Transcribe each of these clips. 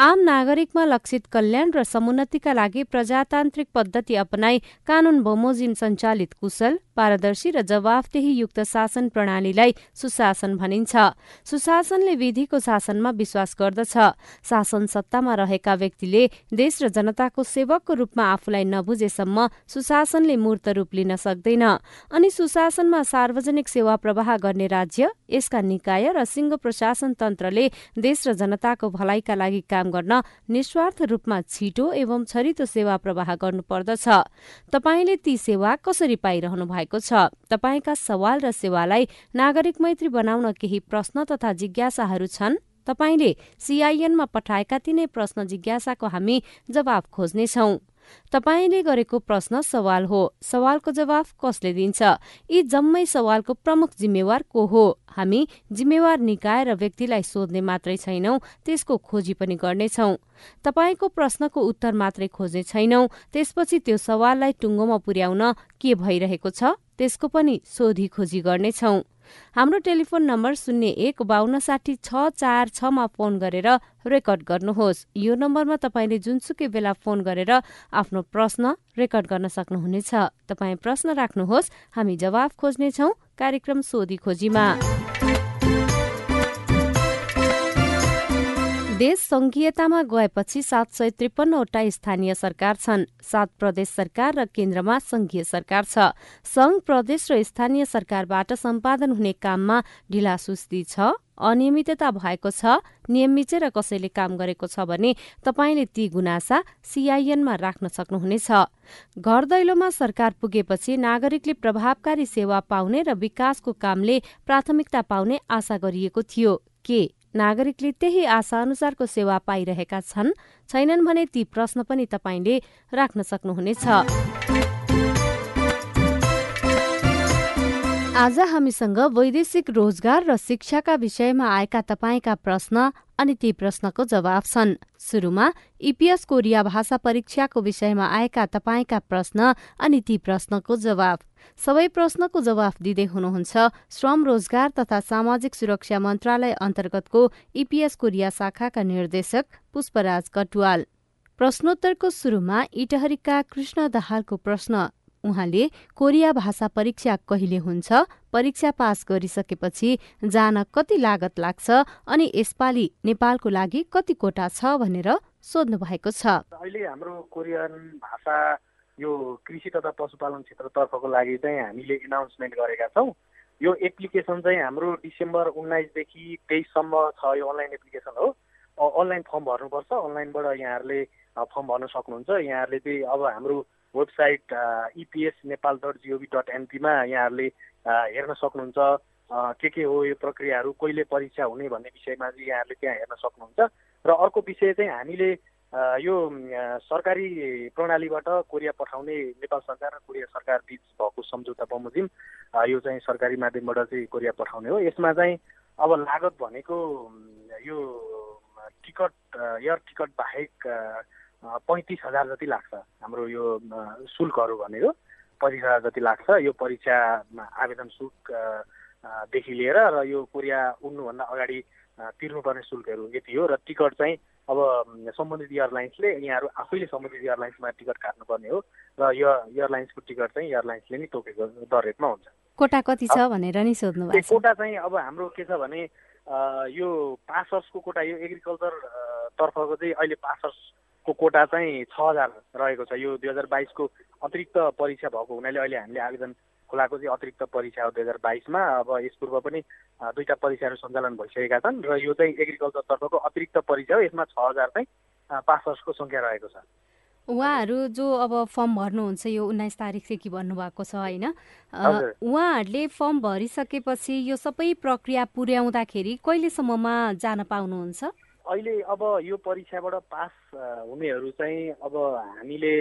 आम नागरिकमा लक्षित कल्याण र समुन्नतिका लागि प्रजातान्त्रिक पद्धति अपनाई कानून बमोजिम सञ्चालित कुशल पारदर्शी र जवाफदेही युक्त शासन प्रणालीलाई सुशासन भनिन्छ। सुशासनले विधिको शासनमा विश्वास गर्दछ। शासन सत्तामा रहेका व्यक्तिले देश र जनताको सेवकको रूपमा आफूलाई नबुझेसम्म सुशासनले मूर्त रूप लिन सक्दैन। अनि सुशासनमा सार्वजनिक सेवा प्रवाह गर्ने राज्य यसका निकाय र सिंह प्रशासन तन्त्रले देश र जनताको भलाइका लागि काम गर्न निस्वार्थ रूपमा छिटो एवं छरितो सेवा प्रवाह गर्नुपर्दछ। तपाईँले ती सेवा कसरी पाइरहनु भएको छ। तपाईँका सवाल र सेवालाई नागरिक मैत्री बनाउन केही प्रश्न तथा जिज्ञासाहरू छन्? तपाईँले सीआईएनमा पठाएका तिनै प्रश्न जिज्ञासाको हामी जवाब खोज्नेछौं। तपाईँले गरेको प्रश्न सवाल हो। सवालको जवाफ कसले दिन्छ? यी जम्मै सवालको प्रमुख जिम्मेवार को हो? हामी जिम्मेवार निकाय र व्यक्तिलाई सोध्ने मात्रै छैनौं त्यसको खोजी पनि गर्नेछौ। तपाईँको प्रश्नको उत्तर मात्रै खोज्ने छैनौं त्यसपछि त्यो सवाललाई टुङ्गोमा पुर्याउन के भइरहेको छ त्यसको पनि सोधी खोजी गर्नेछौ। हाम्रो टेलिफोन नम्बर शून्य एक बान्न साठी छ चार छमा फोन गरेर रेकर्ड गर्नुहोस्। यो नम्बरमा तपाईँले जुनसुकै बेला फोन गरेर आफ्नो प्रश्न रेकर्ड गर्न सक्नुहुनेछ। तपाईँ प्रश्न राख्नुहोस् हामी जवाफ खोज्नेछौ कार्यक्रम सोधी खोजीमा। देश संघीयतामा गएपछि सात सय त्रिपन्नवटा स्थानीय सरकार छन्। सात प्रदेश सरकार र केन्द्रमा संघीय सरकार छ। संघ प्रदेश र स्थानीय सरकारबाट सम्पादन हुने काममा ढिलासुस्ती छ अनियमितता भएको छ नियम मिचेर कसैले काम गरेको छ भने तपाईँले ती गुनासा सीआईएनमा राख्न सक्नुहुनेछ। घर दैलोमा सरकार पुगेपछि नागरिकले प्रभावकारी सेवा पाउने र विकासको कामले प्राथमिकता पाउने आशा गरिएको थियो। के नागरिकले त्यही आशा अनुसारको सेवा पाइरहेका छन् छैनन् भने ती प्रश्न पनि तपाईँले राख्न सक्नुहुनेछ। आज हामीसँग वैदेशिक रोजगार र शिक्षाका विषयमा आएका तपाईँका प्रश्न अनि ती प्रश्नको जवाब छन्। सुरुमा इपिएस कोरिया भाषा परीक्षाको विषयमा आएका तपाईँका प्रश्न अनि ती प्रश्नको जवाब सबै प्रश्नको जवाफ दिँदै हुनुहुन्छ श्रम रोजगार तथा सामाजिक सुरक्षा मन्त्रालय अन्तर्गतको इपिएस कोरिया शाखाका निर्देशक पुष्पराज कटुवाल। प्रश्नोत्तरको सुरुमा इटहरीका कृष्ण दाहालको प्रश्न। उहाँले कोरिया भाषा परीक्षा कहिले हुन्छ परीक्षा पास गरिसकेपछि जान कति लागत लाग्छ अनि यसपालि नेपालको लागि कति कोटा छ भनेर सोध्नु भएको छ। अहिले हाम्रो कोरियन भाषा यो कृषि तथा पशुपालन क्षेत्रतर्फको लागि चाहिँ हामीले इनाउन्समेन्ट गरेका छौँ। यो एप्लिकेसन चाहिँ हाम्रो डिसेम्बर उन्नाइसदेखि तेइससम्म छ यो अनलाइन एप्लिकेसन हो। अनलाइन फर्म भर्नुपर्छ। अनलाइनबाट यहाँहरूले फर्म भर्न सक्नुहुन्छ। यहाँहरूले चाहिँ अब हाम्रो website EPS Nepal dot G O V dot एनपीमा यहाँहरूले हेर्न सक्नुहुन्छ के के हो यो प्रक्रियाहरू कहिले परीक्षा हुने भन्ने विषयमा चाहिँ यहाँहरूले त्यहाँ हेर्न सक्नुहुन्छ। र अर्को विषय चाहिँ हामीले यो सरकारी प्रणालीबाट कोरिया पठाउने नेपाल सरकार र कोरिया सरकार बिच भएको सम्झौता बमोजिम यो चाहिँ सरकारी माध्यमबाट चाहिँ कोरिया पठाउने हो। यसमा चाहिँ अब लागत भनेको यो टिकट एयर टिकट बाहेक पैँतिस हजार जति लाग्छ। हाम्रो यो शुल्कहरू भनेको पैँतिस हजार जति लाग्छ यो परीक्षामा आवेदन शुल्कदेखि लिएर र यो कोरिया उड्नुभन्दा अगाडि तिर्नुपर्ने शुल्कहरू यति हो र टिकट चाहिँ अब सम्बन्धित एयरलाइन्सले यहाँहरू आफैले सम्बन्धित एयरलाइन्समा टिकट काट्नुपर्ने हो र यो एयरलाइन्सको टिकट चाहिँ एयरलाइन्सले नै तोकेको दर रेटमा हुन्छ। कोटा कति छ भनेर नि सोध्नु भएको कोटा चाहिँ अब हाम्रो के छ भने यो पासर्सको कोटा यो एग्रिकल्चर तर्फको चाहिँ अहिले पासर्सको कोटा चाहिँ छ हजार रहेको छ। यो दुई हजार बाइसको अतिरिक्त परीक्षा भएको हुनाले अहिले हामीले आवेदन खोलाको चाहिँ अतिरिक्त परीक्षा हो दुई हजार बाइसमा। अब यस पूर्व पनि दुईवटा परीक्षाहरू सञ्चालन भइसकेका छन् र यो चाहिँ एग्रिकल्चर तर्फको अतिरिक्त परीक्षा हो। यसमा छ हजार चाहिँ पासर्सको सङ्ख्या रहेको छ। उहाँहरू जो अब फर्म भर्नुहुन्छ यो उन्नाइस तारिकदेखि भन्नुभएको छ होइन? उहाँहरूले फर्म भरिसकेपछि यो सबै प्रक्रिया पुर्याउँदाखेरि कहिलेसम्ममा जान पाउनुहुन्छ? अहिले अब यो परीक्षाबाट पास हुनेहरू चाहिँ अब हामीले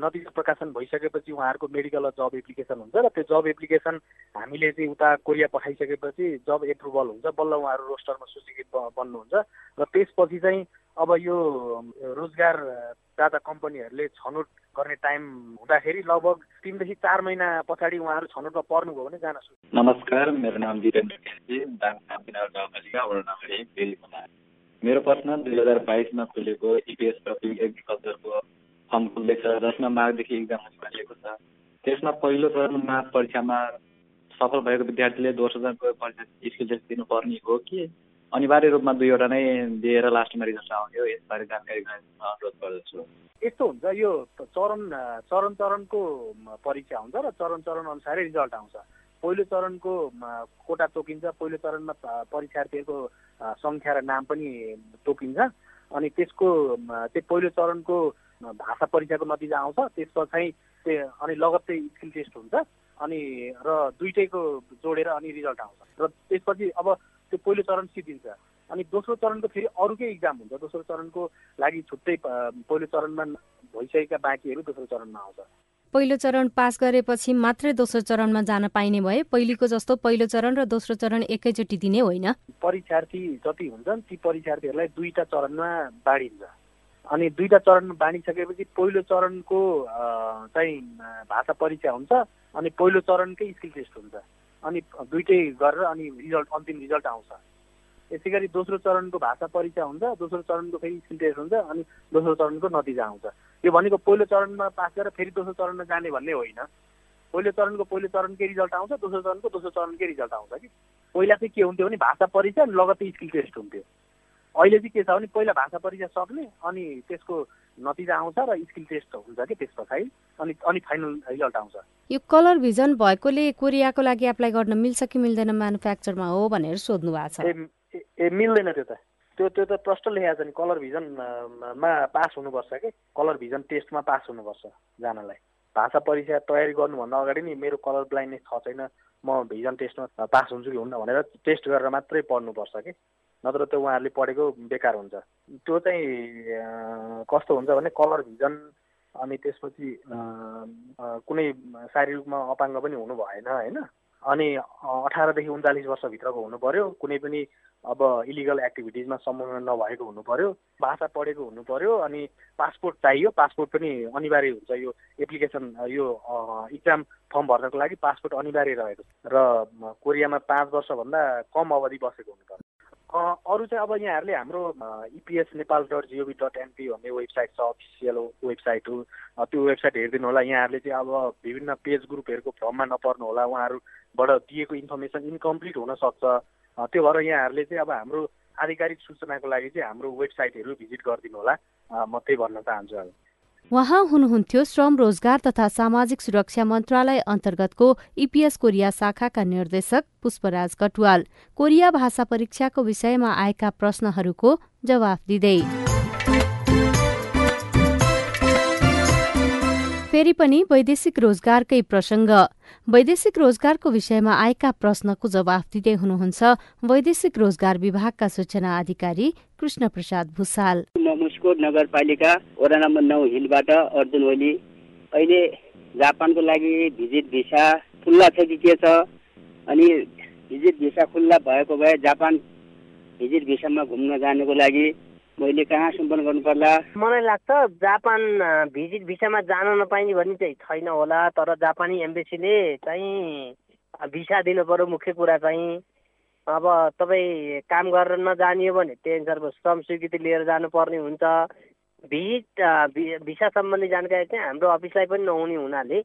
नतिजा प्रकाशन भइसकेपछि उहाँहरूको मेडिकल जब एप्लिकेसन हुन्छ र त्यो जब एप्लिकेसन हामीले चाहिँ उता कोरिया पठाइसकेपछि जब एप्रुभल हुन्छ बल्ल उहाँहरू रोस्टरमा सूचीकृत बन्नुहुन्छ र त्यसपछि चाहिँ अब यो रोजगार दाता कम्पनीहरूले छनौट गर्ने टाइम हुँदाखेरि लगभग तिनदेखि चार महिना पछाडि उहाँहरू छनौटमा पर्नुभयो भने जान सक्छ। नमस्कार मेरो नाम वीरेन्द्र मेरो प्रश्न दुई हजार बाइसमा खुलेको इपिएस ट्रपिक एग्रिकल्चरको फर्म खुल्दैछ जसमा माघदेखि इक्जाम हुने भनिएको छ। त्यसमा पहिलो चरणमा परीक्षामा सफल भएको विद्यार्थीले दोस्रो चरणको परीक्षा स्किल टेस्ट दिनुपर्ने हो कि? अनिवार्य रूपमा दुईवटा नै दिएर लास्टमा रिजल्ट आउने हो यसबारे जानकारी अनुरोध गर्दछु। यस्तो हुन्छ यो चरण चरण चरणको परीक्षा हुन्छ र चरण चरण अनुसारै रिजल्ट आउँछ। पहिलो चरणको कोटा तोकिन्छ पहिलो चरणमा परीक्षार्थीहरूको सङ्ख्या र नाम पनि तोकिन्छ। अनि त्यसको त्यो पहिलो चरणको भाषा परीक्षाको नतिजा आउँछ। त्यसपछि चाहिँ त्यो अनि लगत्तै स्किल टेस्ट हुन्छ। अनि र दुइटैको जोडेर अनि रिजल्ट आउँछ। र त्यसपछि अब त्यो पहिलो चरण सिद्धिन्छ। अनि दोस्रो चरणको फेरि अरूकै इक्जाम हुन्छ। दोस्रो चरणको लागि छुट्टै पहिलो चरणमा भइसकेका बाँकीहरू दोस्रो चरणमा आउँछ। पहिलो चरण पास गरेपछि मात्रै दोस्रो चरणमा जान पाइने भए पहिलेको जस्तो पहिलो चरण र दोस्रो चरण एकैचोटि दिने होइन? परीक्षार्थी जति हुन्छन् ती परीक्षार्थीहरूलाई दुईटा चरणमा बाँडिन्छ। अनि दुईटा चरणमा बाँडिसकेपछि पहिलो चरणको चाहिँ भाषा परीक्षा हुन्छ अनि पहिलो चरणकै स्किल टेस्ट हुन्छ। अनि दुइटै गरेर अनि रिजल्ट अन्तिम रिजल्ट आउँछ। यसै गरी दोस्रो चरणको भाषा परीक्षा हुन्छ दोस्रो चरणको फेरि स्किल हुन्छ अनि दोस्रो चरणको नतिजा आउँछ यो भनेको पहिलो चरणमा पास गरेर फेरि दोस्रो चरणमा जाने भन्ने होइन। पहिलो चरणको पहिलो चरणकै रिजल्ट आउँछ दोस्रो चरणको दोस्रो चरणकै रिजल्ट आउँछ कि। पहिला चाहिँ के हुन्थ्यो भने भाषा परीक्षा अनि लगत्तै स्किल टेस्ट हुन्थ्यो। अहिले चाहिँ के छ भने पहिला भाषा परीक्षा सक्ने अनि त्यसको नतिजा आउँछ र स्किल टेस्ट हुन्छ कि त्यस पछाडि अनि अनि फाइनल रिजल्ट आउँछ। यो कलर भिजन भएकोले कोरियाको लागि एप्लाई गर्न मिल्छ कि मिल्दैन म्यानुफ्याक्चरमा हो भनेर सोध्नु भएको छ। ए मिल्दैन त्यो त। त्यो त्यो त प्रष्ट लेखेको छ नि कलर भिजनमा पास हुनुपर्छ कि? कलर भिजन टेस्टमा पास हुनुपर्छ जानलाई। भाषा परीक्षा तयारी गर्नुभन्दा अगाडि नि मेरो कलर ब्लाइन्डनेस छ छैन म भिजन टेस्टमा पास हुन्छु कि हुन्न भनेर टेस्ट गरेर मात्रै पढ्नुपर्छ कि? नत्र त्यो उहाँहरूले पढेको बेकार हुन्छ। त्यो चाहिँ कस्तो हुन्छ भने कलर भिजन अनि त्यसपछि कुनै शारीरिक रूपमा अपाङ्ग पनि हुनु भएन होइन? अनि अठारदेखि उन्चालिस वर्षभित्रको हुनु पर्यो कुनै पनि अब इलिगल एक्टिभिटिजमा सम्बन्ध नभएको हुनु पर्यो भाषा पढेको हुनु पर्यो अनि पासपोर्ट चाहियो। पासपोर्ट पनि अनिवार्य हुन्छ। यो एप्लिकेसन यो इक्जाम फर्म भर्नको लागि पासपोर्ट अनिवार्य रहेको र कोरियामा पाँच वर्षभन्दा कम अवधि बसेको हुनुपर्छ। अरू चाहिँ अब यहाँहरूले हाम्रो EPS Nepal dot G O V dot NP भन्ने वेबसाइट छ अफिसियल वेबसाइट हो। त्यो वेबसाइट हेरिदिनु होला। यहाँहरूले चाहिँ अब विभिन्न पेज ग्रुपहरूको भ्रममा नपर्नु होला। उहाँहरूबाट दिएको इन्फर्मेसन इन्कम्प्लिट हुनसक्छ त्यो भएर यहाँहरूले चाहिँ अब हाम्रो आधिकारिक सूचनाको लागि चाहिँ हाम्रो वेबसाइटहरू भिजिट गरिदिनु होला। म त्यही भन्न चाहन्छु अब। उहाँ हुनुहुन्थ्यो श्रम रोजगार तथा सामाजिक सुरक्षा मन्त्रालय अन्तर्गतको इपिएस कोरिया शाखाका निर्देशक पुष्पराज कटुवाल। कोरिया भाषा परीक्षाको विषयमा आएका प्रश्नहरूको जवाफ दिँदै। फेरि पनि वैदेशिक रोजगारकै प्रसङ्ग। वैदेशिक रोजगारको विषयमा आएका प्रश्नको जवाफ दिँदै हुनुहुन्छ वैदेशिक रोजगार विभागका सूचना अधिकारी कृष्ण प्रसाद भूषाल नगरपालिका वडा नम्बर नौ हिलबाट अर्जुन ओली अहिले जापानको लागि भिजिट भिसा खुल्ला छ कि के छ। अनि भिजिट भिसा खुल्ला भएको भए जापान भिजिट भिसामा घुम्न जानुको लागि मैले कहाँ सम्पर्क गर्नु पर्ला मलाई लाग्छ जापान भिजिट भिसामा जान नपाइने भन्ने चाहिँ छैन होला तर जापानी एम्बेसीले चाहिँ भिसा दिनु पर्यो मुख्य कुरा चाहिँ। अब तपाईँ काम गरेर नजानियो भने त्यही अनुसारको श्रम स्वीकृति लिएर जानुपर्ने हुन्छ। भिजिट भिसा सम्बन्धी जानकारी चाहिँ हाम्रो अफिसलाई पनि नहुने हुनाले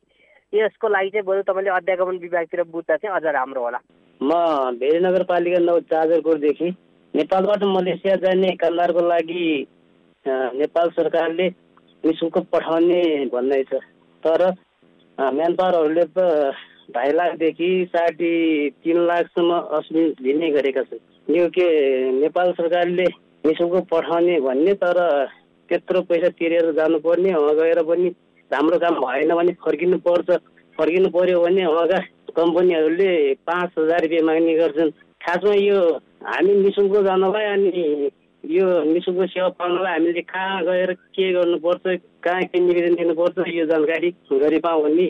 यसको लागि चाहिँ बरु तपाईँले अध्यागमन विभागतिर बुझ्दा चाहिँ अझ राम्रो होला। म भेरी नगरपालिका नौ चार्जरकोटदेखि नेपालबाट मलेसिया जाने कामदारको लागि नेपाल सरकारले निशुल्क पठाउने भन्दै छ। तर म्यान पावरहरूले त ढाई लाखदेखि साठी तिन लाखसम्म अस्ति लिने गरेका छन्। यो के नेपाल सरकारले निशुल्क पठाउने भन्ने तर त्यत्रो पैसा तिरेर जानुपर्ने वहाँ गएर पनि राम्रो काम भएन भने फर्किनु पर्छ। फर्किनु पर्यो भने वहाँका कम्पनीहरूले पाँच हजार रुपियाँ माग्ने गर्छन्। खासमा यो हामी निशुल्क जानुलाई अनि यो निशुल्क सेवा पाउनलाई हामीले कहाँ गएर के गर्नुपर्छ कहाँ के निवेदन दिनुपर्छ यो जानकारी गरी पाऊँ भन्ने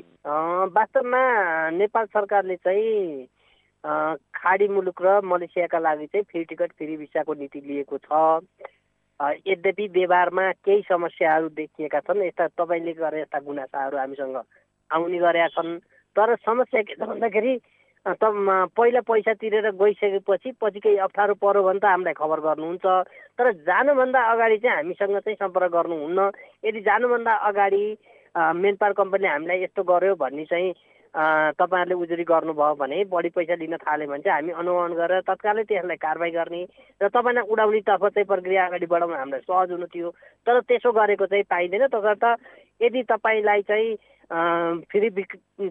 वास्तवमा नेपाल सरकारले चाहिँ खाडी मुलुक र मलेसियाका लागि चाहिँ फ्री टिकट फ्री भिसाको नीति लिएको छ। यद्यपि व्यवहारमा केही समस्याहरू देखिएका छन् यस्ता तपाईँले गरे यस्ता गुनासाहरू हामीसँग आउने गरेका छन् तर समस्या के छ भन्दाखेरि त पहिला पैसा तिरेर गइसकेपछि पछि केही अप्ठ्यारो पऱ्यो भने त हामीलाई खबर गर्नुहुन्छ। तर जानुभन्दा अगाडि चाहिँ हामीसँग चाहिँ सम्पर्क गर्नुहुन्न। यदि जानुभन्दा अगाडि मेन पावर कम्पनीले हामीलाई यस्तो गर्यो भन्ने चाहिँ तपाईँहरूले उजुरी गर्नुभयो भने बढी पैसा लिन थाल्यो भने चाहिँ हामी अनुमान गरेर तत्कालै त्यसलाई कारवाही गर्ने र तपाईँलाई उडाउनेतर्फ चाहिँ प्रक्रिया अगाडि बढाउन हामीलाई सहज हुनु थियो। तर त्यसो गरेको चाहिँ पाइँदैन। तसर्थ यदि तपाईँलाई चाहिँ फ्री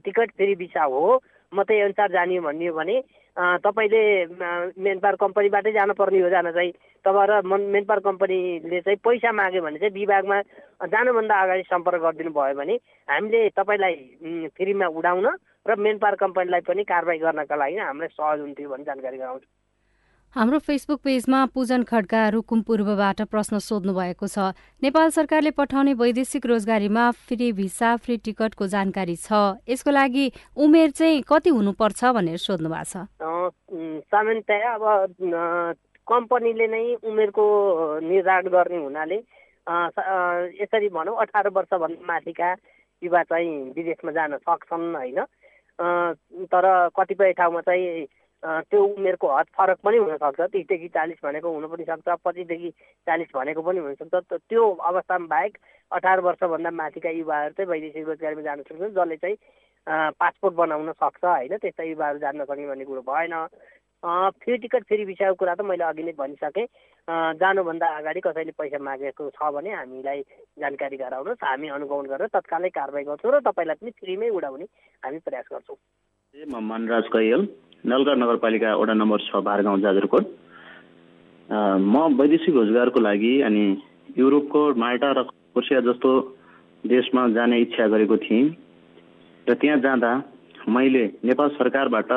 टिकट फ्री भिसा हो म त्यही अनुसार जाने भन्ने हो भने तपाईँले मेन पावर कम्पनीबाटै जानुपर्ने हो जान चाहिँ। तपाईँ र मेन पावर कम्पनीले चाहिँ पैसा माग्यो भने चाहिँ विभागमा जानुभन्दा अगाडि सम्पर्क गरिदिनु भयो भने हामीले तपाईँलाई फ्रीमा उडाउन र मेन पावर कम्पनीलाई पनि कारवाही गर्नका लागि हामीलाई सहज हुन्थ्यो भन्ने जानकारी गराउँछु। हाम्रो फेसबुक पेजमा पूजन खड्का रुकुम पूर्वबाट प्रश्न सोध्नु भएको छ। नेपाल सरकारले पठाउने वैदेशिक रोजगारीमा फ्री भिसा फ्री टिकटको जानकारी छ। यसको लागि उमेर चाहिँ कति हुनुपर्छ भनेर सोध्नु भएको छ सामान्यतया अब कम्पनीले नै उमेरको निर्धारण गर्ने हुनाले यसरी भनौँ अठार वर्षभन्दा माथिका युवा चाहिँ विदेशमा जान सक्छन् होइन। तर कतिपय ठाउँमा चाहिँ त्यो उमेरको हद फरक पनि हुनसक्छ। तिसदेखि चालिस भनेको हुनु पनि सक्छ पच्चिसदेखि चालिस भनेको पनि हुनसक्छ त्यो अवस्थामा बाहेक अठार वर्षभन्दा माथिका युवाहरू चाहिँ वैदेशिक रोजगारीमा जान सक्छन् जसले चाहिँ पासपोर्ट बनाउन सक्छ होइन? त्यस्ता युवाहरू जान सक्ने भन्ने कुरो भएन। फ्री टिकट फ्री भिसाको कुरा त मैले अघि नै भनिसकेँ। जानुभन्दा अगाडि कसैले पैसा मागेको छ भने हामीलाई जानकारी गराउनुहोस्। हामी अनुगमन गरेर तत्कालै कारवाही गर्छौँ र तपाईँलाई पनि फ्रीमै उडाउने हामी प्रयास गर्छौँ। म मनराज कैयल। नलगढ नगरपालिका वडा नम्बर छ भारगाउँ जाजरकोट। म वैदेशिक रोजगारको लागि अनि युरोपको माल्टा र कोसिया जस्तो देशमा जाने इच्छा गरेको थिएँ। र त्यहाँ जाँदा मैले नेपाल सरकारबाट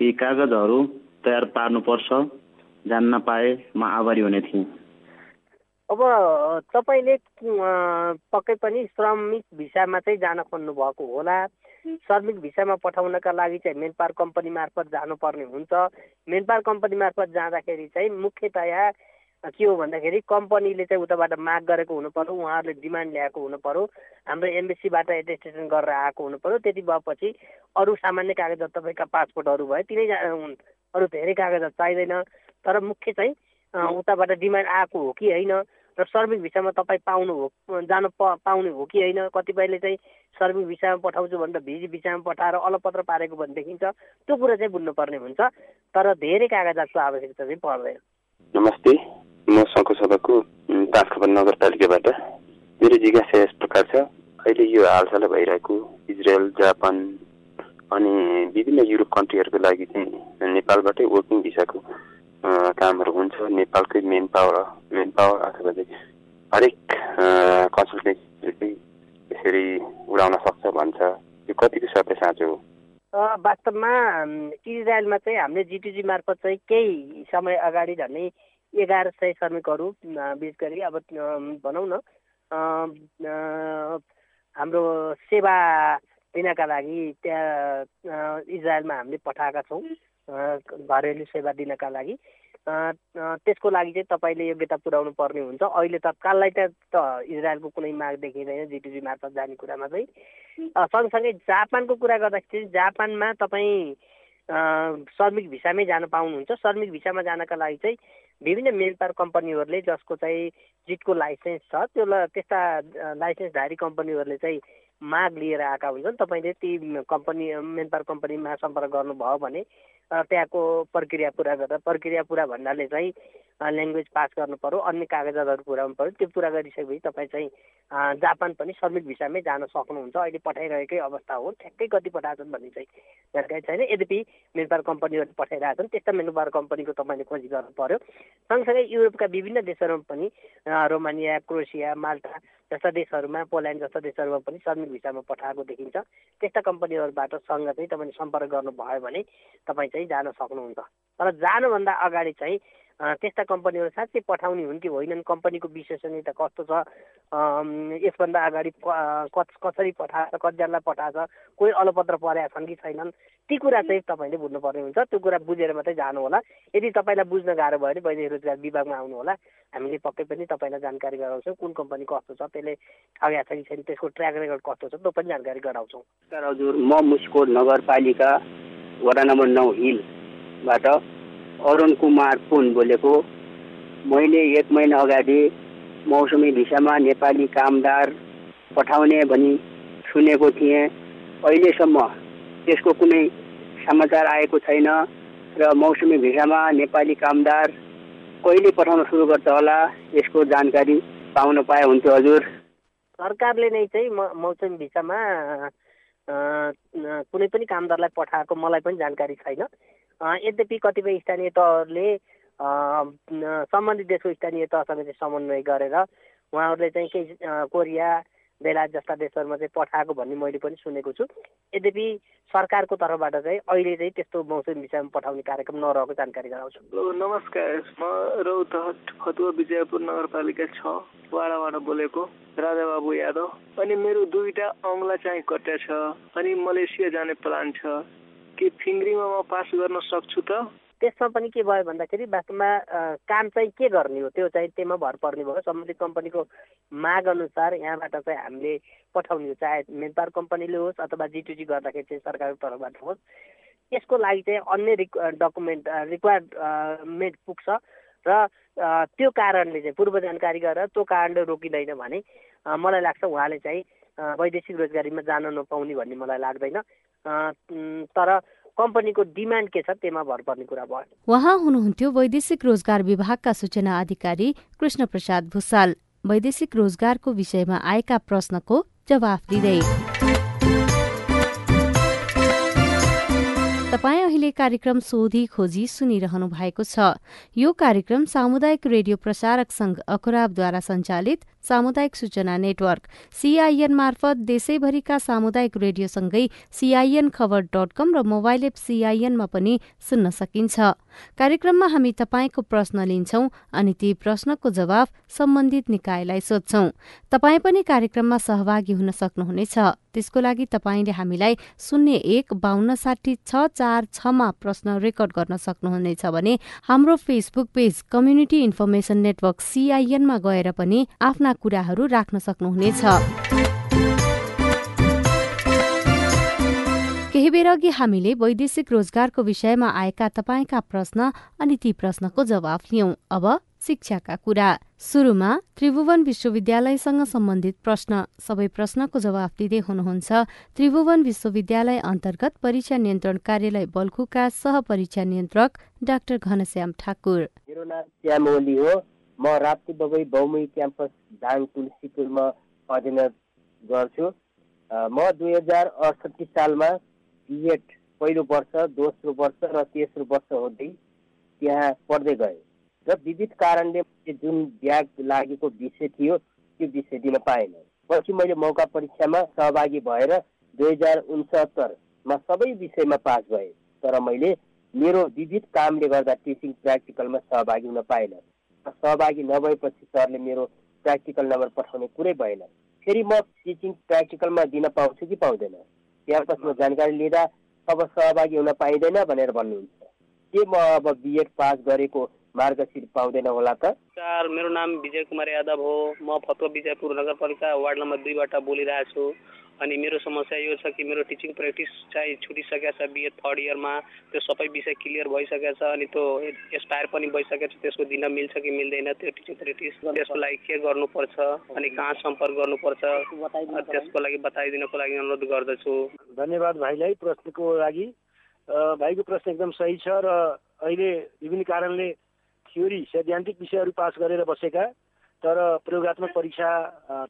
यी कागजहरू तयार पार्नुपर्छ जान्न पाए म आभारी हुने थिएँ। अब तपाईँले पक्कै पनि श्रमिक भिसामा चाहिँ जान खोज्नु भएको होला। श्रमिक भिसामा पठाउनका लागि चाहिँ मेन पावर कम्पनी मार्फत जानुपर्ने हुन्छ। मेन पावर कम्पनी मार्फत जाँदाखेरि चाहिँ मुख्यतया के हो भन्दाखेरि कम्पनीले चाहिँ उताबाट माग गरेको हुनु पऱ्यो उहाँहरूले डिमान्ड ल्याएको हुनु पऱ्यो हाम्रो एम्बेसीबाट एटेस्टेसन गरेर आएको हुनु पऱ्यो त्यति भएपछि अरू सामान्य कागजात तपाईँका पासपोर्टहरू भयो तिनै अरू धेरै कागजात चाहिँदैन। तर मुख्य चाहिँ उताबाट डिमान्ड आएको हो कि होइन र श्रमिक भिसामा तपाईँ पाउनु हो जानु पाउने हो कि होइन? कतिपयले चाहिँ श्रमिक भिसामा पठाउँछु भनेर भिजी भिसामा पठाएर अलपत्र पारेको भने देखिन्छ त्यो कुरा चाहिँ बुझ्नुपर्ने हुन्छ। तर धेरै कागजातको आवश्यकता चाहिँ पर्दैन। नमस्ते। म सभाको तासखबर नगरपालिकाबाट मेरो जिज्ञासा यस प्रकार छ। अहिले यो हालसालै भइरहेको इजरायल जापान अनि विभिन्न युरोप कन्ट्रीहरूको लागि चाहिँ नेपालबाटै वर्किङ भिसाको कामहरू हुन्छ नेपालकै मेन पावर मेन पावर अथवा हरेक कन्सल्टेन्सीले चाहिँ यसरी उडाउन सक्छ भन्छ यो कतिको सत्य साँचो हो वास्तवमा इजरायलमा चाहिँ हामीले जिटिजी मार्फत चाहिँ केही समय अगाडि झन्डै एघार सय श्रमिकहरू विशेष गरी अब भनौँ न हाम्रो सेवा दिनका लागि त्यहाँ इजरायलमा हामीले पठाएका छौँ घरेलु सेवा दिनका लागि। त्यसको लागि चाहिँ तपाईँले योग्यता पुऱ्याउनु पर्ने हुन्छ। अहिले तत्काललाई त इजरायलको कुनै माग देखिँदैन जिटिजी मार्फत जाने कुरामा चाहिँ। सँगसँगै जापानको कुरा गर्दाखेरि जापानमा तपाईँ श्रमिक भिसामै जान पाउनुहुन्छ। श्रमिक भिसामा जानका लागि चाहिँ विभिन्न मेलपार कम्पनीहरूले जसको चाहिँ जिटको लाइसेन्स छ त्यो त्यस्ता लाइसेन्सधारी कम्पनीहरूले चाहिँ माग लिएर आएका हुन्छन्। तपाईँले ती कम्पनी मेनपावर कम्पनीमा सम्पर्क गर्नुभयो भने त्यहाँको प्रक्रिया पुरा गरेर प्रक्रिया पुरा भन्नाले चाहिँ ल्याङ्ग्वेज पास गर्नु पऱ्यो अन्य कागजातहरू पुऱ्याउनु पऱ्यो। त्यो पुरा गरिसकेपछि तपाईँ चाहिँ जापान पनि श्रमिक भिसामै जान सक्नुहुन्छ। अहिले पठाइरहेकै अवस्था हो। ठ्याक्कै कति पठाएको छन् भन्ने चाहिँ जानकारी छैन। यद्यपि मेनपावर कम्पनीहरू पठाइरहेका छन् त्यस्ता मेनपावर कम्पनीको तपाईँले खोजी गर्नु पऱ्यो। सँगसँगै युरोपका विभिन्न देशहरूमा पनि रोमानिया क्रोसिया माल्टा जस्ता देशहरूमा पोल्यान्ड जस्ता देशहरूमा पनि श्रमिक भिसामा पठाएको देखिन्छ। त्यस्ता कम्पनीहरूबाट सँग चाहिँ तपाईँले सम्पर्क गर्नुभयो भने तपाईँ चाहिँ जान सक्नुहुन्छ। तर जानुभन्दा अगाडि चाहिँ त्यस्ता कम्पनीहरू साँच्चै पठाउने हुन् कि होइनन्? कम्पनीको विश्वसनीयता कस्तो छ? यसभन्दा अगाडि कसरी पठाएछ कतिजनालाई पठाएछ कोही अलपत्र परेका छन् कि छैनन्? ती कुरा चाहिँ तपाईँले बुझ्नुपर्ने हुन्छ। त्यो कुरा बुझेर मात्रै जानु होला यदि तपाईँलाई बुझ्न गाह्रो भयो भने वैदेशिक रोजगार विभागमा आउनु होला हामीले पक्कै पनि तपाईँलाई जानकारी गराउँछौँ। कुन कम्पनी कस्तो छ? त्यसले ठगेको छ कि छैन त्यसको ट्र्याक रेकर्ड कस्तो छ? त्यो पनि जानकारी गराउँछौँ। हजुर। म मुस्कोट नगरपालिका वडा नम्बर नौ हिलबाट अरुण कुमार पुन बोलेको। मैले एक महिना अगाडि मौसमी भिसामा नेपाली कामदार पठाउने भनी सुनेको थिएँ। अहिलेसम्म त्यसको कुनै समाचार आएको छैन र मौसमी भिसामा नेपाली कामदार कहिले पठाउन सुरु गर्छ होला यसको जानकारी पाउन पाए हुन्थ्यो हजुर। सरकारले नै चाहिँ मौसमी भिसामा कुनै पनि कामदारलाई पठाएको मलाई पनि जानकारी छैन। यद्यपि कतिपय स्थानीय तहहरूले सम्बन्धित देशको स्थानीय तहसँग चाहिँ समन्वय गरेर उहाँहरूले चाहिँ केही कोरिया बेलायत जस्ता देशहरूमा चाहिँ पठाएको भन्ने मैले पनि सुनेको छु। यद्यपि सरकारको तर्फबाट चाहिँ अहिले चाहिँ त्यस्तो मौसम विषयमा पठाउने कार्यक्रम नरहेको जानकारी गराउँछु। नमस्कार। म रौतहट फतुवा विजयपुर नगरपालिका छ वाडाबाट बोलेको राजा बाबु यादव। अनि मेरो दुईटा औँला चाहिँ कट्या छ अनि मलेसिया जाने प्लान छ। के फिङ्ग्रीमा म पास गर्न सक्छु त? त्यसमा पनि के भयो भन्दाखेरि वास्तवमा काम चाहिँ के गर्ने हो? त्यो चाहिँ त्यसमा भर पर्ने भयो। सम्बन्धित कम्पनीको माग अनुसार यहाँबाट चाहिँ हामीले पठाउने हो। चाहे मेन पावर कम्पनीले होस् अथवा जिटिजी गर्दाखेरि चाहिँ सरकारको तर्फबाट होस्। यसको लागि चाहिँ अन्य रिक डकुमेन्ट रिक्वायरमेन्ट पुग्छ। र त्यो कारणले चाहिँ पूर्व जानकारी गरेर त्यो कारणले रोकिँदैन भने मलाई लाग्छ उहाँले चाहिँ वैदेशिक रोजगारीमा जान नपाउने भन्ने मलाई लाग्दैन। तर कम्पनीको डिमान्ड के छ त्यसमा भर पर्ने कुरा भयो। उहाँ हुनुहुन्थ्यो वैदेशिक रोजगार विभागका सूचना अधिकारी कृष्ण प्रसाद भूषाल वैदेशिक रोजगारको विषयमा आएका प्रश्नको जवाफ दिँदै। अहिले कार्यक्रम सोधी खोजी सुनिरहनु भएको छ। यो कार्यक्रम सामुदायिक रेडियो प्रसारक संघ अखुराबद्वारा सञ्चालित सामुदायिक सूचना नेटवर्क सीआईएन मार्फत देशैभरिका सामुदायिक रेडियोसँगै सीआईएन खबर डट कम र मोबाइल एप सीआईएनमा पनि सुन्न सकिन्छ। कार्यक्रममा हामी तपाईँको प्रश्न लिन्छौं अनि ती प्रश्नको जवाफ सम्बन्धित निकायलाई सोध्छौ। तपाईँ पनि कार्यक्रममा सहभागी हुन सक्नुहुनेछ। त्यसको लागि तपाईँले हामीलाई शून्य एक बान्न साठी छ चार छमा प्रश्न रेकर्ड गर्न सक्नुहुनेछ भने हाम्रो Facebook page community information network सीआईएनमा गएर पनि आफ्ना कुराहरू राख्न सक्नुहुनेछ। केही बेर अघि हामीले वैदेशिक रोजगारको विषयमा आएका तपाईँका प्रश्न अनि ती प्रश्नको जवाफ लियौं। अब शिक्षाका कुरा। सुरुमा त्रिभुवन विश्वविद्यालयसँग सम्बन्धित प्रश्न। सबै प्रश्नको जवाफ दिँदै हुनुहुन्छ त्रिभुवन विश्वविद्यालय अन्तर्गत परीक्षा नियन्त्रण कार्यालय बल्खुका सहपरीक्षा नियन्त्रक डाक्टर घनश्याम ठाकुर। मेरो नाम श्याम ओली हो। म राप्ती बगै बहुमुखी क्याम्पस दाङ तुलसीपुरमा अध्ययन गर्छु। म दुई हजार अडसठी सालमा बिएड पहिलो वर्ष दोस्रो वर्ष र तेस्रो वर्ष हुँदै त्यहाँ पढ्दै गएँ। र विविध कारणले जुन ब्याग लागेको विषय थियो त्यो विषय दिन पाएन। पछि मैले मौका परीक्षामा सहभागी भएर दुई हजार उन्सत्तरमा सबै विषयमा पास भएँ। तर मैले मेरो विविध कामले गर्दा टिचिङ प्र्याक्टिकलमा सहभागी हुन पाएन। सहभागी नभएपछि सरले मेरो प्र्याक्टिकल नम्बर पठाउने कुरै भएन। फेरि म टिचिङ प्र्याक्टिकलमा दिन पाउँछु कि पाउँदैन? क्याम्पसमा जानकारी लिँदा अब सहभागी हुन पाइँदैन भनेर भन्नुहुन्छ। के म अब बिएड पास गरेको मार्गशीट पाउँदैन होला त। सर मेरो नाम विजय कुमार यादव हो। म फतुवा विजयपुर नगरपालिका वार्ड नम्बर दुईबाट बोलिरहेको छु। अनि मेरो समस्या यो छ कि मेरो टिचिङ प्र्याक्टिस चाहिँ छुटिसकेको छ बिए थर्ड इयरमा। त्यो सबै विषय क्लियर भइसकेको छ अनि त्यो एक्सपायर पनि भइसकेको छ। त्यसको दिन मिल्छ कि मिल्दैन त्यो टिचिङ प्र्याक्टिस। त्यसको लागि के गर्नुपर्छ अनि कहाँ सम्पर्क गर्नुपर्छ त्यसको लागि बताइदिनको लागि अनुरोध गर्दछु। धन्यवाद भाइलाई प्रश्नको लागि। भाइको प्रश्न एकदम सही छ र अहिले विभिन्न कारणले थ्योरी सैद्धान्तिक विषयहरू पास गरेर बसेका तर प्रयोगत्मक परीक्षा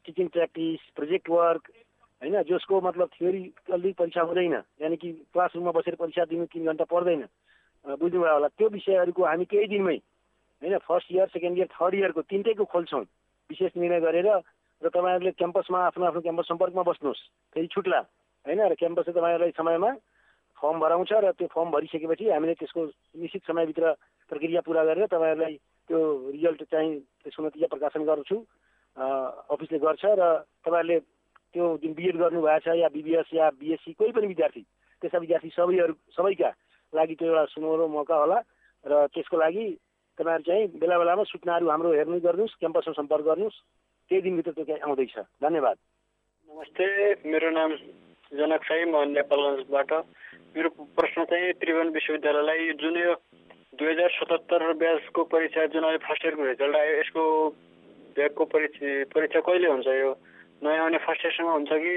टिचिङ प्र्याक्टिस प्रोजेक्ट वर्क होइन जसको मतलब थ्योरी जल्दी परीक्षा हुँदैन यानि कि क्लासरुममा बसेर परीक्षा दिनु तिन घन्टा पर्दैन। बुझ्नुभयो होला त्यो विषयहरूको हामी केही दिनमै होइन first year second year third इयरको तिनटैको खोल्छौँ विशेष निर्णय गरेर र तपाईँहरूले क्याम्पसमा आफ्नो आफ्नो क्याम्पस सम्पर्कमा बस्नुहोस् फेरि छुट्ला होइन र क्याम्पसले तपाईँहरूलाई समयमा फर्म भराउँछ र त्यो फर्म भरिसकेपछि हामीले त्यसको निश्चित समयभित्र प्रक्रिया पुरा गरेर तपाईँहरूलाई त्यो रिजल्ट चाहिँ त्यसको नतिजा प्रकाशन गर्छु अफिसले गर्छ र तपाईँहरूले त्यो जुन बिएड गर्नुभएको छ या बिबिएस या बिएससी कोही पनि विद्यार्थी त्यस्ता विद्यार्थी सबैहरू सबैका लागि त्यो एउटा सुनौलो मौका होला र त्यसको लागि तपाईँहरू चाहिँ बेला बेलामा सूचनाहरू हाम्रो हेर्नु गर्नुहोस् क्याम्पसमा सम्पर्क गर्नुहोस् केही दिनभित्र त्यो चाहिँ आउँदैछ। धन्यवाद। नमस्ते मेरो नाम जनक साई म नेपालगञ्जबाट मेरो प्रश्न चाहिँ त्रिभुवन विश्वविद्यालयलाई जुन यो दुई हजार सतहत्तर ब्याजको परीक्षा जुन अहिले फर्स्ट इयरको रिजल्ट आयो यसको ब्यागको परीक्षा परीक्षा कहिले हुन्छ यो? नयाँ आउने फर्स्ट इयरसँग हुन्छ कि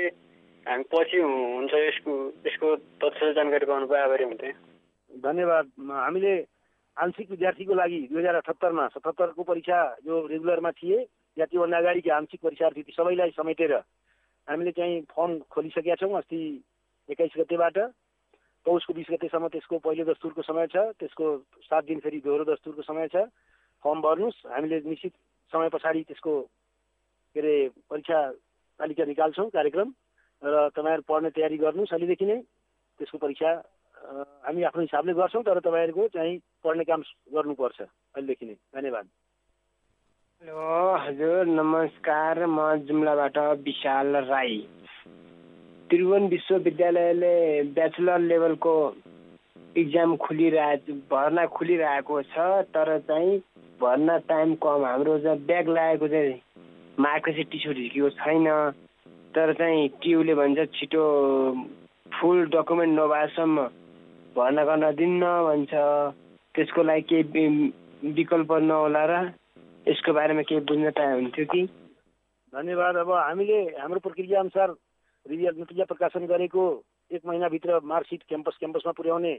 हामी पछि हुन्छ यसको यसको तथ्य जानकारी पाउनु पाए आभारी हुन्थेँ। धन्यवाद। हामीले आंशिक विद्यार्थीको लागि दुई हजार अठहत्तरमा सतहत्तरको परीक्षा जो रेगुलरमा थिए या त्योभन्दा अगाडिको आंशिक परीक्षार्थी सबैलाई समेटेर हामीले चाहिँ फर्म खोलिसकेका छौँ अस्ति एक्काइस गतेबाट। पौषको बिस गतेसम्म त्यसको पहिलो दस्तुरको समय छ त्यसको सात दिन फेरि दोहोरो दस्तुरको समय छ। फर्म भर्नुहोस् हामीले निश्चित समय पछाडि त्यसको के अरे परीक्षा तालिका निकाल्छौँ कार्यक्रम र तपाईँहरू पढ्ने तयारी गर्नुहोस्। अहिलेदेखि नै त्यसको परीक्षा हामी आफ्नो हिसाबले गर्छौँ तर तपाईँहरूको चाहिँ पढ्ने काम गर्नुपर्छ। अहिलेदेखि नै। धन्यवाद। हेलो हजुर नमस्कार। म जुम्लाबाट विशाल राई। त्रिभुवन विश्वविद्यालयले ब्याचलर लेभलको इक्जाम खुलिरहेको भर्ना खुलिरहेको छ तर चाहिँ भर्ना टाइम कम। हाम्रो चाहिँ ब्याग लागेको चाहिँ मार्क चाहिँ टिसो झिकेको छैन। तर चाहिँ टियुले भन्छ छिटो फुल डकुमेन्ट नभएसम्म भर्ना गर्न दिन्न भन्छ। त्यसको लागि केही विकल्प नहोला र यसको बारेमा केही बुझ्न पाए हुन्थ्यो कि? धन्यवाद। अब हामीले हाम्रो प्रक्रिया अनुसार रिजल्ट नतिजा प्रकाशन गरेको एक महिनाभित्र मार्कसिट क्याम्पस क्याम्पसमा पुर्याउने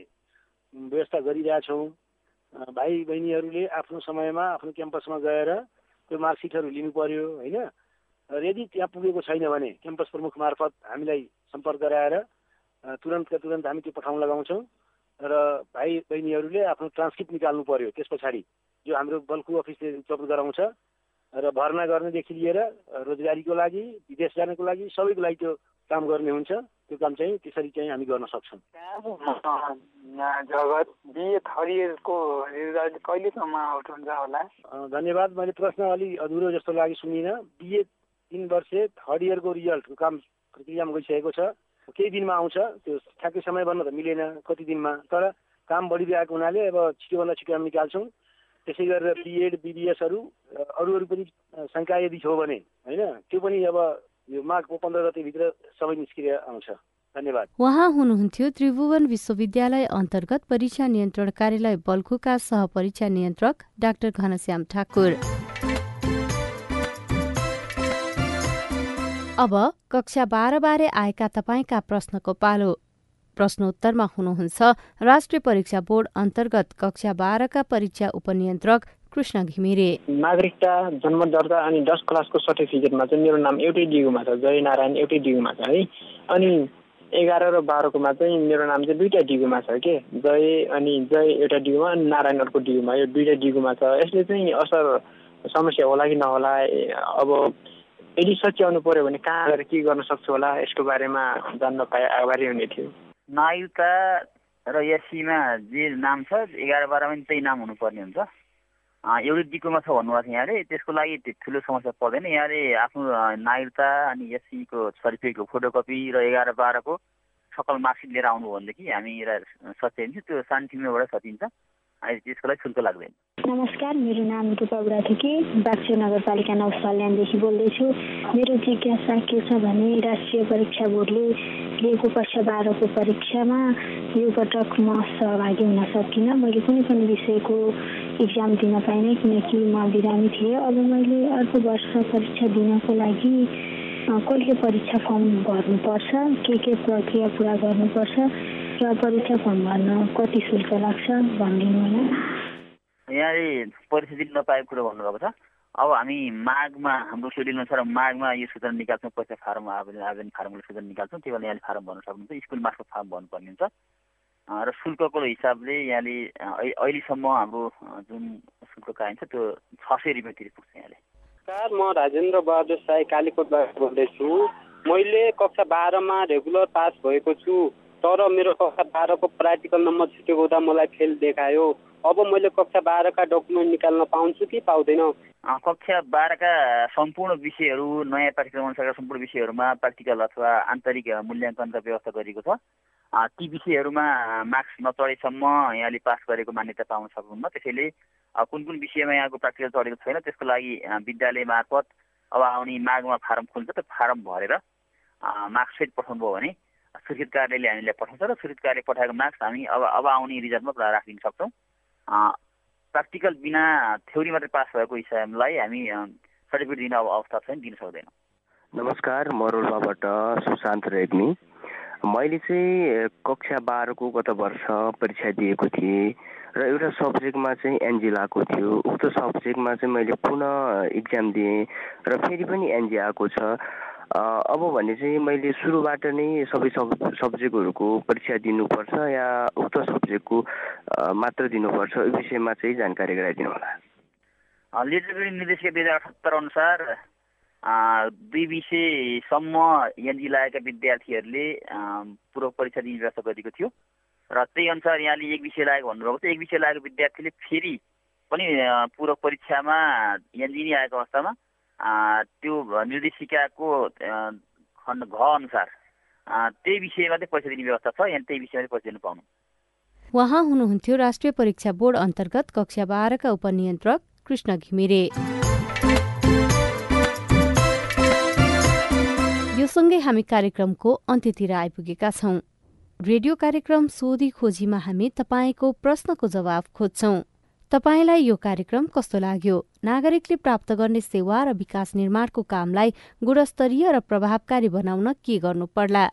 व्यवस्था गरिरहेछौँ। भाइ बहिनीहरूले आफ्नो समयमा आफ्नो क्याम्पसमा गएर त्यो मार्कसिटहरू लिनु पर्यो होइन? र यदि त्यहाँ पुगेको छैन भने क्याम्पस प्रमुख मार्फत हामीलाई सम्पर्क गराएर तुरन्तका तुरन्त हामी त्यो पठाउन लगाउँछौँ। र भाइ बहिनीहरूले आफ्नो ट्रान्सक्रिप्ट निकाल्नु पर्यो त्यस पछाडि जो हाम्रो बल्कु अफिसले उपलब्ध गराउँछ। र भर्ना गर्नेदेखि लिएर रोजगारीको लागि विदेश जानको लागि सबैको लागि त्यो काम गर्ने हुन्छ त्यो काम चाहिँ त्यसरी चाहिँ हामी गर्न सक्छौँ। जगत बिए रिजल्ट कहिलेसम्म आउट हुन्छ होला? धन्यवाद मैले प्रश्न अलि अधुरो जस्तो लागि सुनिनँ बिए तिन वर्ष थर्ड इयरको रिजल्टको काम प्रक्रियामा गइसकेको छ। केही दिनमा आउँछ त्यो ठ्याक्कै समय भन्न त मिलेन कति दिनमा। तर काम बढिरहेको हुनाले अब छिटोभन्दा छिटो हामी निकाल्छौँ। त्यसै गरेर बिएड बिबिएसहरू अरू अरू पनि शङ्का यदि छ भने होइन? त्यो पनि अब यो माघको पन्ध्र गतिभित्र सबै आउँछ। धन्यवाद। उहाँ हुनुहुन्थ्यो त्रिभुवन विश्वविद्यालय अन्तर्गत परीक्षा नियन्त्रण कार्यालय बल्खुका सहपरीक्षा नियन्त्रक डाक्टर घनश्याम ठाकुर। अब कक्षा बाह्र बारे आएका तपाईँका प्रश्नको पालो। प्रश्नोत्तरमा हुनुहुन्छ राष्ट्रिय परीक्षा बोर्ड अन्तर्गत कक्षा बाह्रका परीक्षा उपनियन्त्रक कृष्ण घिमिरे। नागरिकता जन्म दर्ता अनि दस क्लासको सर्टिफिकेटमा चाहिँ मेरो नाम एउटै डिगुमा छ जय नारायण एउटै डिगुमा छ है। अनि एघार र बाह्रकोमा चाहिँ मेरो नाम चाहिँ दुईवटा डिगुमा छ के? जय अनि जय एउटा डिगुमा अनि नारायण अर्को डिगुमा यो दुईवटा डिगुमा छ। यसले चाहिँ असर समस्या होला कि नहोला अब यदि सच्याउनु पर्यो भने कहाँ गएर के गर्न सक्छु होला यसको बारेमा जान्न पाए आभारी हुने थियो। नायुता र एससीमा जे नाम छ एघार बाह्रमा पनि त्यही नाम हुनुपर्ने हुन्छ। एउटै डिकोमा छ भन्नुभएको थियो यहाँले त्यसको लागि ठुलो समस्या पर्दैन। यहाँले आफ्नो नागरिकता अनि एससीको सर्टिफिकेटको फोटोकपी र एघार बाह्रको सकल मार्कसिट लिएर आउनु भनेदेखि हामी सच्याइन्छ त्यो सानटिमेबाट सचिन्छ त्यसको लागि शुल्क लाग्दैन। नमस्कार मेरो नाम रूपा बुढाथोकी बाक्सो नगरपालिका नौ सल्यानदेखि बोल्दैछु। मेरो जिज्ञासा के छ भने राष्ट्रिय परीक्षा बोर्डले लिएको कक्षा बाह्रको परीक्षामा यो पटक म सहभागी हुन सकिनँ। मैले कुनै पनि विषयको इक्जाम दिन पाइनँ किनकि म बिरामी थिएँ अब मैले अर्को वर्ष परीक्षा दिनको लागि कहिले परीक्षा फर्म भर्नुपर्छ के के प्रक्रिया पुरा गर्नुपर्छ र परीक्षा फर्म भर्न कति शुल्क लाग्छ भनिदिनु होला यहाँले परीक्षा दिन नपाएको कुरो भन्नुभएको छ अब हामी माघमा हाम्रो सेड्युल अनुसार माघमा यो सूचना निकाल्छौँ परीक्षा फारम आवेदन आवेदन फारमको सूचना निकाल्छौँ त्यो बेला यहाँले फारम भर्न सक्नुहुन्छ स्कुल मार्फत फारम भर्नुपर्ने हुन्छ र शुल्कको हिसाबले यहाँले अहिलेसम्म हाम्रो जुन शुल्क कायम छ त्यो छ सय रुपियाँ तिर्नु पुग्छ यहाँले। नमस्कार म राजेन्द्र बहादुर साई कालीकोटबाट बोल्दैछु। मैले कक्षा बाह्रमा रेगुलर पास भएको छु तर मेरो कक्षा बाह्रको प्र्याक्टिकल नम्बर छुटेको हुँदा मलाई फेल देखायो। अब मैले कक्षा बाह्रका डकुमेन्ट निकाल्न पाउँछु कि पाउँदैन? कक्षा बाह्रका सम्पूर्ण विषयहरू नयाँ पाठ्यक्रम अनुसारका सम्पूर्ण विषयहरूमा प्र्याक्टिकल अथवा आन्तरिक मूल्याङ्कनका व्यवस्था गरिएको छ। ती विषयहरूमा मार्क्स नचढेसम्म यहाँले पास गरेको मान्यता पाउन सक्नुहुन्न त्यसैले कुन कुन विषयमा यहाँको प्र्याक्टिकल चढेको छैन त्यसको लागि विद्यालय मार्फत अब आउने माघमा फारम खुल्छ त्यो फारम भरेर मार्क्ससहित पठाउनु भयो भने सुरक्षित कार्यालयले हामीलाई पठाउँछ र सुरक्षित कार्य पठाएको मार्क्स हामी अब अब आउने रिजल्टमा राखिदिन सक्छौँ। प्र्याक्टिकल बिना थ्योरी मात्रै पास भएको हिसाबलाई हामी सर्टिफिकेट दिने अब अवस्था छैन दिन सक्दैनौँ। नमस्कार म रोल्पाबाट सुशान्त रेग्मी। मैले चाहिँ कक्षा बाह्रको गत वर्ष परीक्षा दिएको थिएँ र एउटा सब्जेक्टमा चाहिँ एनजी आएको थियो। उक्त सब्जेक्टमा चाहिँ मैले पुनः इक्जाम दिएँ र फेरि पनि एनजी आएको छ। अब भने चाहिँ मैले सुरुबाट नै सबै सब सब्जेक्टहरूको परीक्षा दिनुपर्छ या उक्त सब्जेक्टको मात्र दिनुपर्छ यो विषयमा चाहिँ जानकारी गराइदिनु होला। निर्देशिका दुई हजार अठहत्तर अनुसार दुई विषयसम्म एनजी लागेका विद्यार्थीहरूले पूर्व परीक्षा दिने व्यवस्था गरेको थियो। र त्यही अनुसार यहाँले एक विषय लागेको भन्नुभएको थियो। एक विषय लागेको विद्यार्थीले फेरि पनि पूर्व परीक्षामा एनजी नै आएको अवस्थामा त्यो निर्देशिकाको खण्ड घ अनुसार त्यही विषयमा चाहिँ पैसा दिने व्यवस्था छ। यहाँ त्यही विषयमा पैसा दिनु पाउनु। उहाँ हुनुहुन्थ्यो राष्ट्रिय परीक्षा बोर्ड अन्तर्गत कक्षा बाह्रका उपनियन्त्रक कृष्ण घिमिरे। यो सँगै हामी कार्यक्रमको अन्त्यतिर आइपुगेका छौं। रेडियो कार्यक्रम सोधी खोजीमा हामी तपाईँको प्रश्नको जवाब खोज्छौं। तपाईँलाई यो कार्यक्रम कस्तो लाग्यो? नागरिकले प्राप्त गर्ने सेवा र विकास निर्माणको कामलाई गुणस्तरीय र प्रभावकारी बनाउन के गर्नु पर्ला?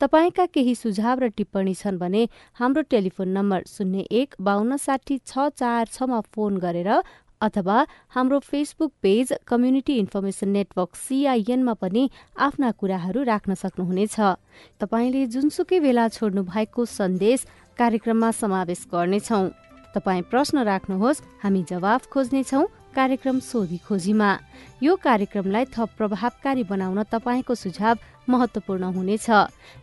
तपाईँका केही सुझाव र टिप्पणी छन् भने हाम्रो टेलिफोन नम्बर शून्य एक बान्न साठी छ चार छमा फोन गरेर अथवा हाम्रो Facebook page community information network सीआईएनमा पनि आफ्ना कुराहरू राख्न सक्नुहुनेछ। तपाईँले जुनसुकै बेला छोड्नु भएको सन्देश कार्यक्रममा समावेश गर्नेछौं। तपाईँ प्रश्न राख्नुहोस् हामी जवाफ खोज्नेछौ कार्यक्रम सोधी खोजीमा। यो कार्यक्रमलाई थप प्रभावकारी बनाउन तपाईँको सुझाव महत्वपूर्ण हुनेछ।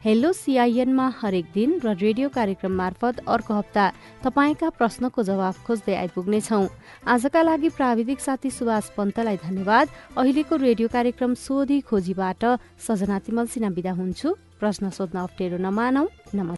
हेलो सिआइएनमा हरेक दिन र रेडियो कार्यक्रम मार्फत अर्को हप्ता तपाईँका प्रश्नको जवाफ खोज्दै आइपुग्नेछौ। आजका लागि प्राविधिक साथी सुभाष पन्तलाई धन्यवाद। अहिलेको रेडियो कार्यक्रम सोधी खोजीबाट सजना तिमल सिना विदा हुन्छु। प्रश्न सोध्न अप्ठ्यारो नमानौ। नमस्कार।